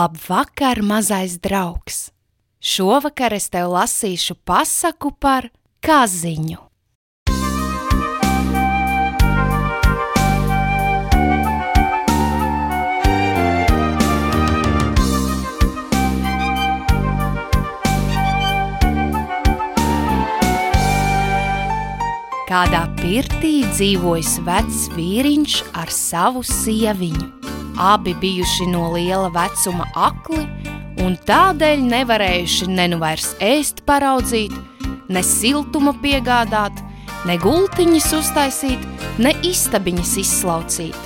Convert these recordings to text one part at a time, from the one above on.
Labvakar, mazais draugs! Šovakar es tev lasīšu pasaku par kaziņu. Kādā pirtī dzīvojis vecs vīriņš ar savu sieviņu. Abi bijuši no liela vecuma akli un tādēļ nevarējuši ne nu vairs ēst paraudzīt, ne siltuma piegādāt, ne gultiņas uztaisīt, ne istabiņas izslaucīt.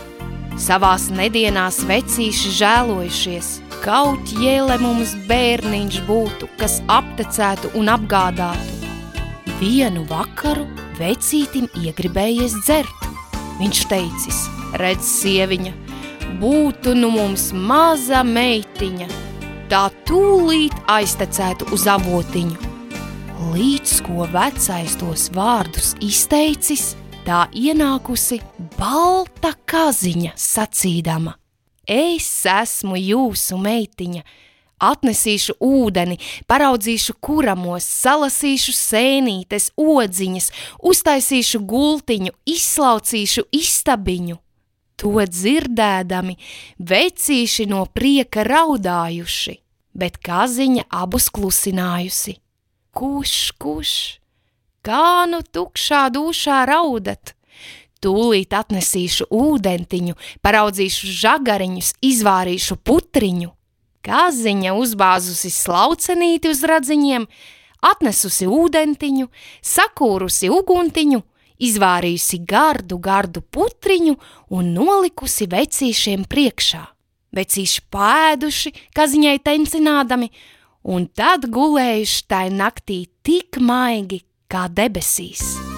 Savās nedienās vecīši žēlojušies, kaut jēle mums bērniņš būtu, kas aptecētu un apgādātu. Vienu vakaru vecītim iegribējies dzert. Viņš teicis, redz sieviņa, būtu nu mums maza meitiņa, tā tūlīt aiztecētu uz avotiņu. Līdz ko vecais tos vārdus izteicis, tā ienākusi balta kaziņa sacīdama. Es esmu jūsu meitiņa, Atnesīšu ūdeni, paraudzīšu kuramos, salasīšu sēnītes, odziņas, uztaisīšu gultiņu, izslaucīšu istabiņu. To dzirdēdami, vecīši no prieka raudājuši, bet kaziņa abus klusinājusi. Kuš, kuš, kā nu tukšā dušā raudat? Tūlīt atnesīšu ūdentiņu, paraudzīšu žagariņus, izvārīšu putriņu. Kaziņa uzbāzusi slaucenīti uz radziņiem, atnesusi ūdentiņu, sakūrusi uguntiņu, izvārījusi gardu, gardu putriņu un nolikusi vecīšiem priekšā. Vecīši pēduši, kaziņai tencinādami, un tad gulējuši tai naktī tik maigi kā debesīs.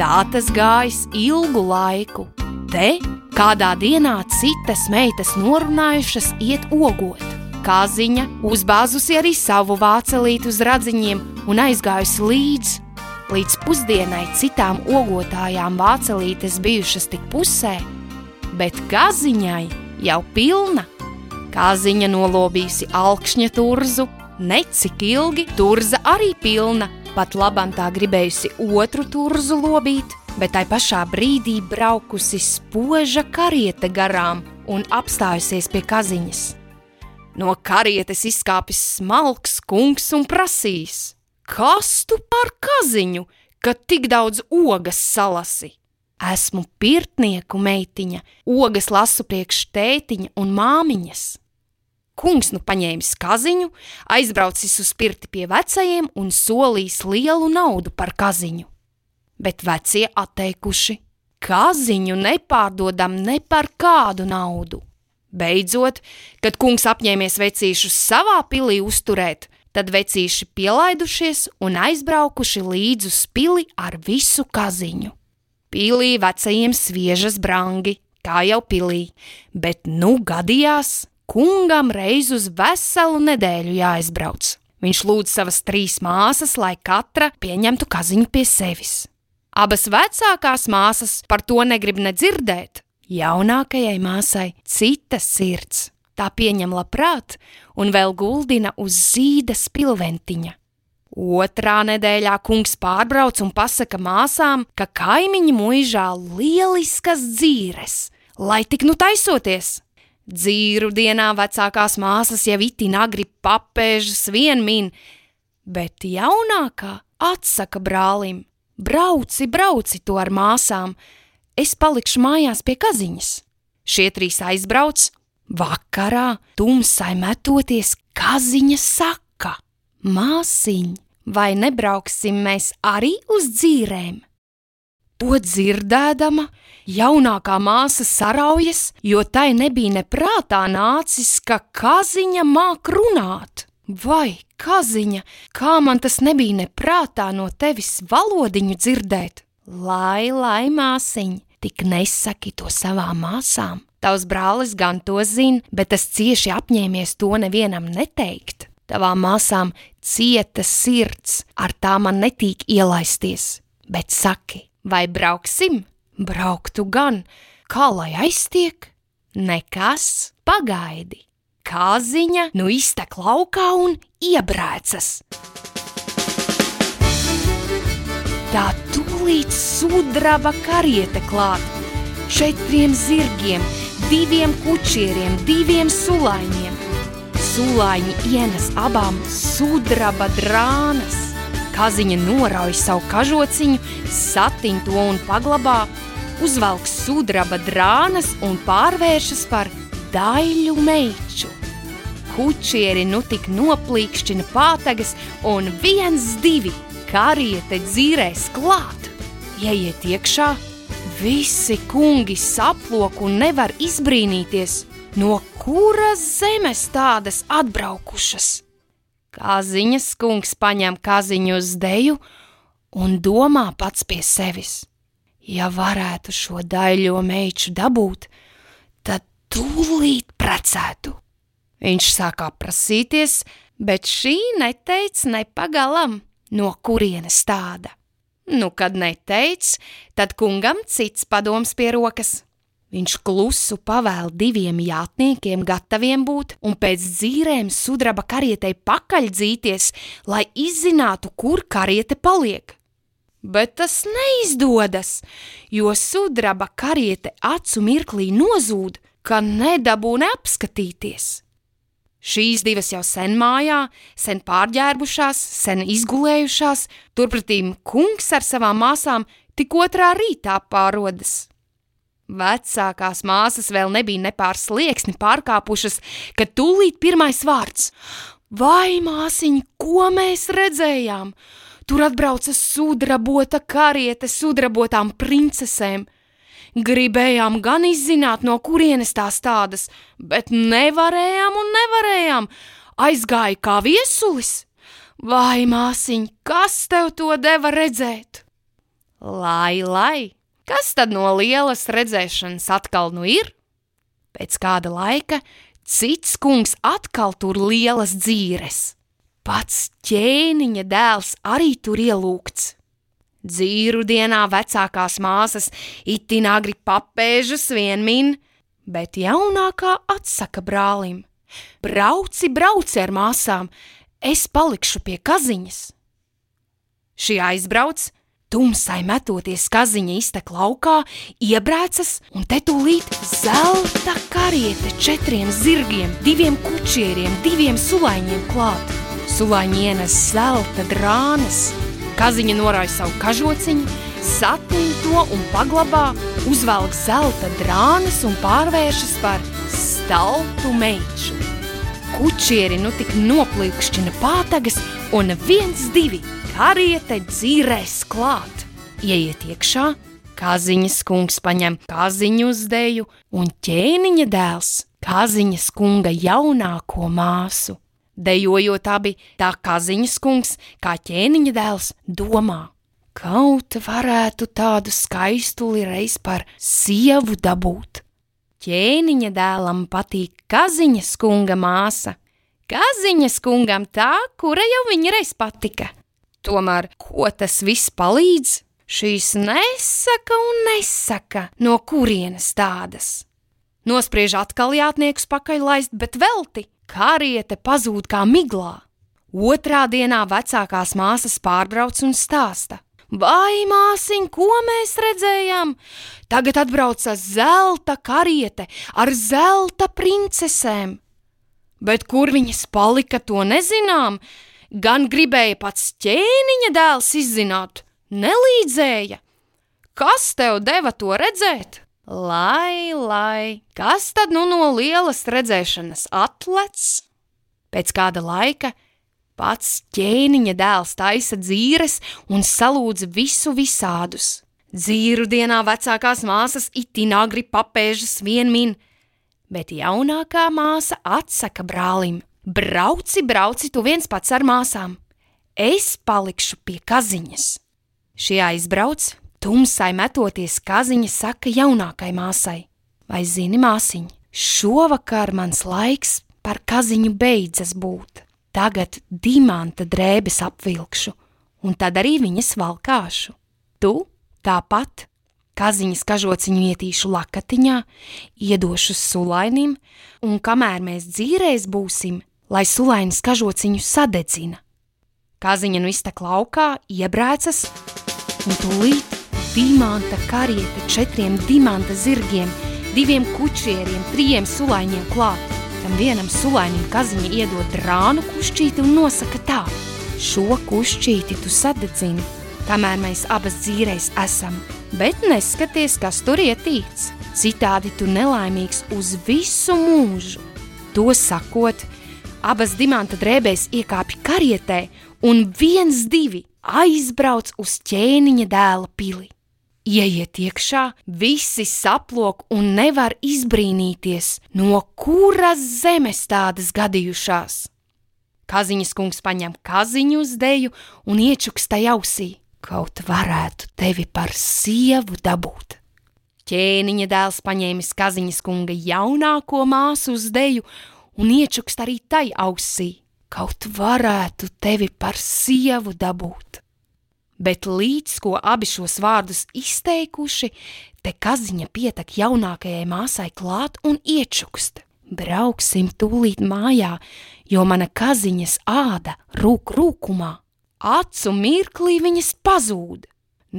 Tā tas gājis ilgu laiku. Te kādā dienā citas meitas norunājušas iet ogot. Kāziņa uzbāzusi arī savu vācelīti uz radziņiem un aizgājusi līdzi. Līdz pusdienai citām ogotājām vācelītes bijušas tik pusē, bet kaziņai jau pilna. Kāziņa nolobījusi alkšņa turzu, necik ilgi turza arī pilna, Pat labam tā gribējusi otru turzu lobīt, bet tai pašā brīdī braukusi spoža kariete garām un apstājusies pie kaziņas. No karietes izkāpis smalks kungs un prasīs: Kas tu par kaziņu, ka tik daudz ogas salasi? Esmu pirtnieku meitiņa, ogas lasu priekš tētiņa un māmiņas. Kungs nu paņēmis kaziņu, aizbraucis uz pirti pie vecajiem un solījis lielu naudu par kaziņu. Bet vecie atteikuši, kaziņu nepārdodam ne par kādu naudu. Beidzot, kad kungs apņēmies vecīšus savā pilī uzturēt, tad vecīši pielaidušies un aizbraukuši līdz uz pili ar visu kaziņu. Pilī vecajiem sviežas brangi, kā jau pilī, bet nu gadījās, kungam reiz uz veselu nedēļu jāizbrauc. Viņš lūdz savas trīs māsas, lai katra pieņemtu kaziņu pie sevis. Abas vecākās māsas par to negrib nedzirdēt. Jaunākajai māsai cita sirds. Tā pieņem labprāt un vēl guldina uz zīda spilventiņa. Otrā nedēļā kungs pārbrauc un pasaka māsām, ka kaimiņi muižā lieliskas dzīves, lai tik nu taisoties. Dzīru dienā vecākās māsas jau itin agri papēžas vien min, bet jaunākā atsaka brālim: Brauci, brauci to ar māsām, es palikšu mājās pie kaziņas. Šie trīs aizbrauc, vakarā tumsai metoties, kaziņa saka: Māsiņ, vai nebrauksim mēs arī uz dzīrēm? To dzirdēdama, jaunākā māsa saraujas, jo tai nebija neprātā nācis, ka kaziņa māk runāt. Vai, kaziņa, kā man tas nebija neprātā no tevis valodiņu dzirdēt? Lai, lai, māsiņ, tik nesaki to savām māsām, Tavs brālis gan to zina, bet tas cieši apņēmies to nevienam neteikt. Tavām māsām cieta sirds, ar tā man netīk ielaisties. Bet saki, vai brauksim? Brauktu gan, kā lai aiztiek? Nekas, pagaidi! Kāziņa nu iztek laukā un iebrēcas. Tā tūlīt sudraba kariete klāt, četriem zirgiem, diviem kučieriem, diviem sulaiņiem. Sulaiņi ienes abām sudraba drānas. Kaziņa norauj savu kažociņu, satin to un paglabā, uzvelk sudraba drānas un pārvēršas par daļu meiču. Kučieri nu tik noplīkšķina pātagas un viens, divi kariete dzīrēs klāt. Ieiet iekšā, Visi kungi saplok un nevar izbrīnīties, no kuras zemes tādas atbraukušas. Kāziņas kungs paņem kaziņu uz deju un domā pats pie sevis. Ja varētu šo daļo meitu dabūt, tad tūlīt precētu. Viņš sāk aprasīties, bet šī neteica nepagalam, no kurienes tāda. Nu, kad neteic, tad kungam cits padoms pie rokas. Viņš klusu pavēl diviem jātniekiem gataviem būt un pēc dzīrēm sudraba karietei pakaļ dzīties, lai izzinātu, kur kariete paliek. Bet tas neizdodas, jo sudraba kariete acu mirklī nozūd, ka nedabū neapskatīties. Šīs divas jau sen mājā, sen pārģērbušās, sen izgulējušās, turpretīm kungs ar savām māsām tik otrā rītā pārodas. Vecākās māsas vēl nebija ne pār slieksni pārkāpušas, kad tūlīt pirmais vārds – vai māsiņ, ko mēs redzējām? Tur atbrauca sudrabota kariete sudrabotām princesēm – Gribējām gan izzināt, no kurienes tās tādas, bet nevarējām un nevarējām. Aizgāja kā viesulis. Vai, māsiņ, kas tev to deva redzēt? Lai, lai, kas tad no lielas redzēšanas atkal nu ir? Pēc kāda laika cits kungs atkal tur lielas dzīves. Pats ķēniņa dēls arī tur ielūgts. Dzīru dienā vecākās māsas itin agri papēžas vien min, bet jaunākā atsaka brālim: Brauci, brauci ar māsām, es palikšu pie kaziņas. Šī aizbrauc, tumsai metoties kaziņa iztek laukā, iebrēcas un te tūlīt zelta kariete četriem zirgiem, diviem kučieriem, diviem sulaiņiem klāt. Sulaiņi ienes zelta drānas, Kaziņa norāja savu kažociņu, satīna to un paglabā, uzvelk zelta drānas un pārvēršas par staltu meitu. Kučieri nu tik noplīkšķina pātagas, un viens, divi kariete dzīrēs klāt. Ieiet iekšā, Kaziņas kungs paņem kaziņu uz deju, un ķēniņa dēls Kaziņas kunga jaunāko māsu Dejojot abi tā kā ziņas kungs, kā ķēniņa dēls, domā, kaut varētu tādu skaistuli reiz par sievu dabūt. Ķēniņa dēlam patīk kaziņas kunga māsa, kaziņas kungam tā, kura jau viņa reiz patika. Tomēr, ko tas viss palīdz? Šīs nesaka un nesaka, no kurienes tādas. Nospriež atkal jātniekus pakaļ laist, bet velti, Kariete pazūd kā miglā. Otrā dienā vecākās māsas pārbrauc un stāsta. Vai māsiņ, ko mēs redzējām? Tagad atbrauca zelta kariete ar zelta princesēm. Bet kur viņas palika, to nezinām. Gan gribēja pats ķēniņa dēls izzināt, nelīdzēja. Kas tev deva to redzēt? Lai, lai, kas tad nu no lielas redzēšanas atlec? Pēc kāda laika pats ķēniņa dēls taisa dzīves un salūdz visu visādus. Dzīru dienā vecākās māsas itin agri papēžas vien min, bet jaunākā māsa atsaka brālim: Brauci, brauci, tu viens pats ar māsām! Es palikšu pie kaziņas! Šie aizbrauc, Tumsai metoties kaziņa saka jaunākai māsai: Vai zini, māsiņ, šovakar mans laiks par kaziņu beidzas būt. Tagad dimanta drēbes apvilkšu, un tad arī viņas valkāšu. Tu tāpat kaziņas kažociņu ietīšu lakatiņā, iedošu sulainim, un kamēr mēs dzīrēs būsim, lai sulainis kažociņu sadedzina. Kaziņa nu iztek laukā, iebrēcas, un tūlīt dimanta kariete četriem dimanta zirgiem, diviem kučieriem, trijiem sulaiņiem klāt. Tam vienam sulainim kaziņa iedod drānu kušķīti un nosaka tā. Šo kušķīti tu sadedzini, kamēr mēs abas dzīreiz esam, bet neskaties, kas tur ietīts. Citādi tu nelaimīgs uz visu mūžu. To sakot, abas dimanta drēbēs iekāpja karietē un viens divi aizbrauc uz ķēniņa dēla pili. Ieiet iekšā, visi saplok un nevar izbrīnīties, no kuras zemes tādas gadījušās. Kaziņas kungs paņem kaziņu uz deju un iečuks tai ausī. Kaut varētu tevi par sievu dabūt. Ķēniņa dēls paņēmis kaziņas kunga jaunāko māsu uz deju un iečukst arī tai ausī. Kaut varētu tevi par sievu dabūt bet līdz ko abi šos vārdus izteikuši, te kaziņa pietek jaunākajai māsai klāt un iečukst. Brauksim tūlīt mājā, jo mana kaziņas āda rūk rūkumā. Acu mirklī viņas pazūd.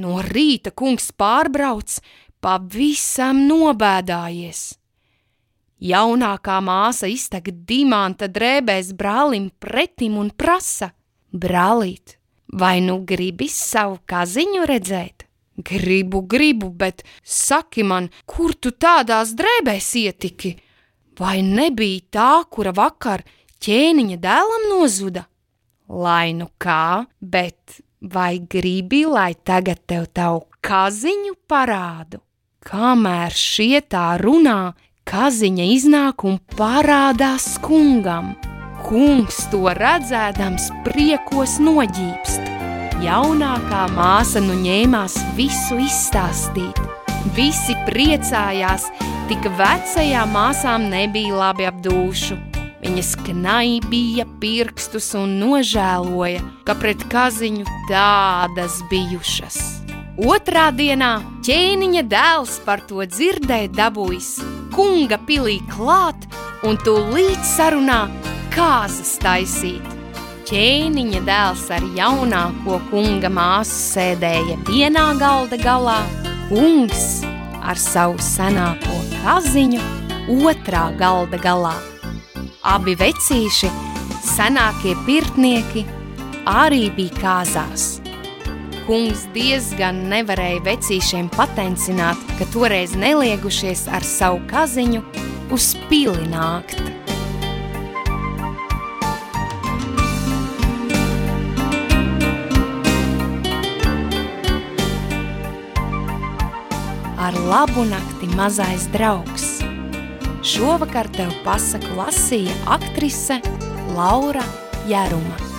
No rīta kungs pārbrauc, pavisam nobēdājies. Jaunākā māsa iztag dimanta drēbēs brālim pretim un prasa: Brālīt, Vai nu gribi savu kaziņu redzēt? Gribu, gribu, bet saki man, kur tu tādās drēbēs ietiki? Vai nebija tā, kura vakar ķēniņa dēlam nozuda? Lai nu kā, bet vai gribi, lai tagad tev tavu kaziņu parādu? Kamēr šie tā runā, kaziņa iznāk un parādās kungam. Kungs to redzēdams priekos noģīpst. Jaunākā māsa nu ņēmās visu izstāstīt. Visi priecājās, tik vecajām māsām nebija labi apdūšu. Viņas knaibīja pirkstus un nožēloja, ka pret kaziņu tādas bijušas. Otrā dienā ķēniņa dēls par to dzirdēja dabūjis kunga pilī klāt un tūlīt sarunā kāzas taisīt. Ķēniņa dēls ar jaunāko kunga māsu sēdēja vienā galda galā, kungs ar savu senāko kaziņu otrā galda galā. Abi vecīši, senākie pirtnieki, arī bija kāzās. Kungs diezgan nevarēja vecīšiem patencināt, ka toreiz neliegušies ar savu kaziņu uz pili nākt. ar labu nakti mazais draugs. Šovakar tev pasaku lasīja aktrise Laura Jēruma.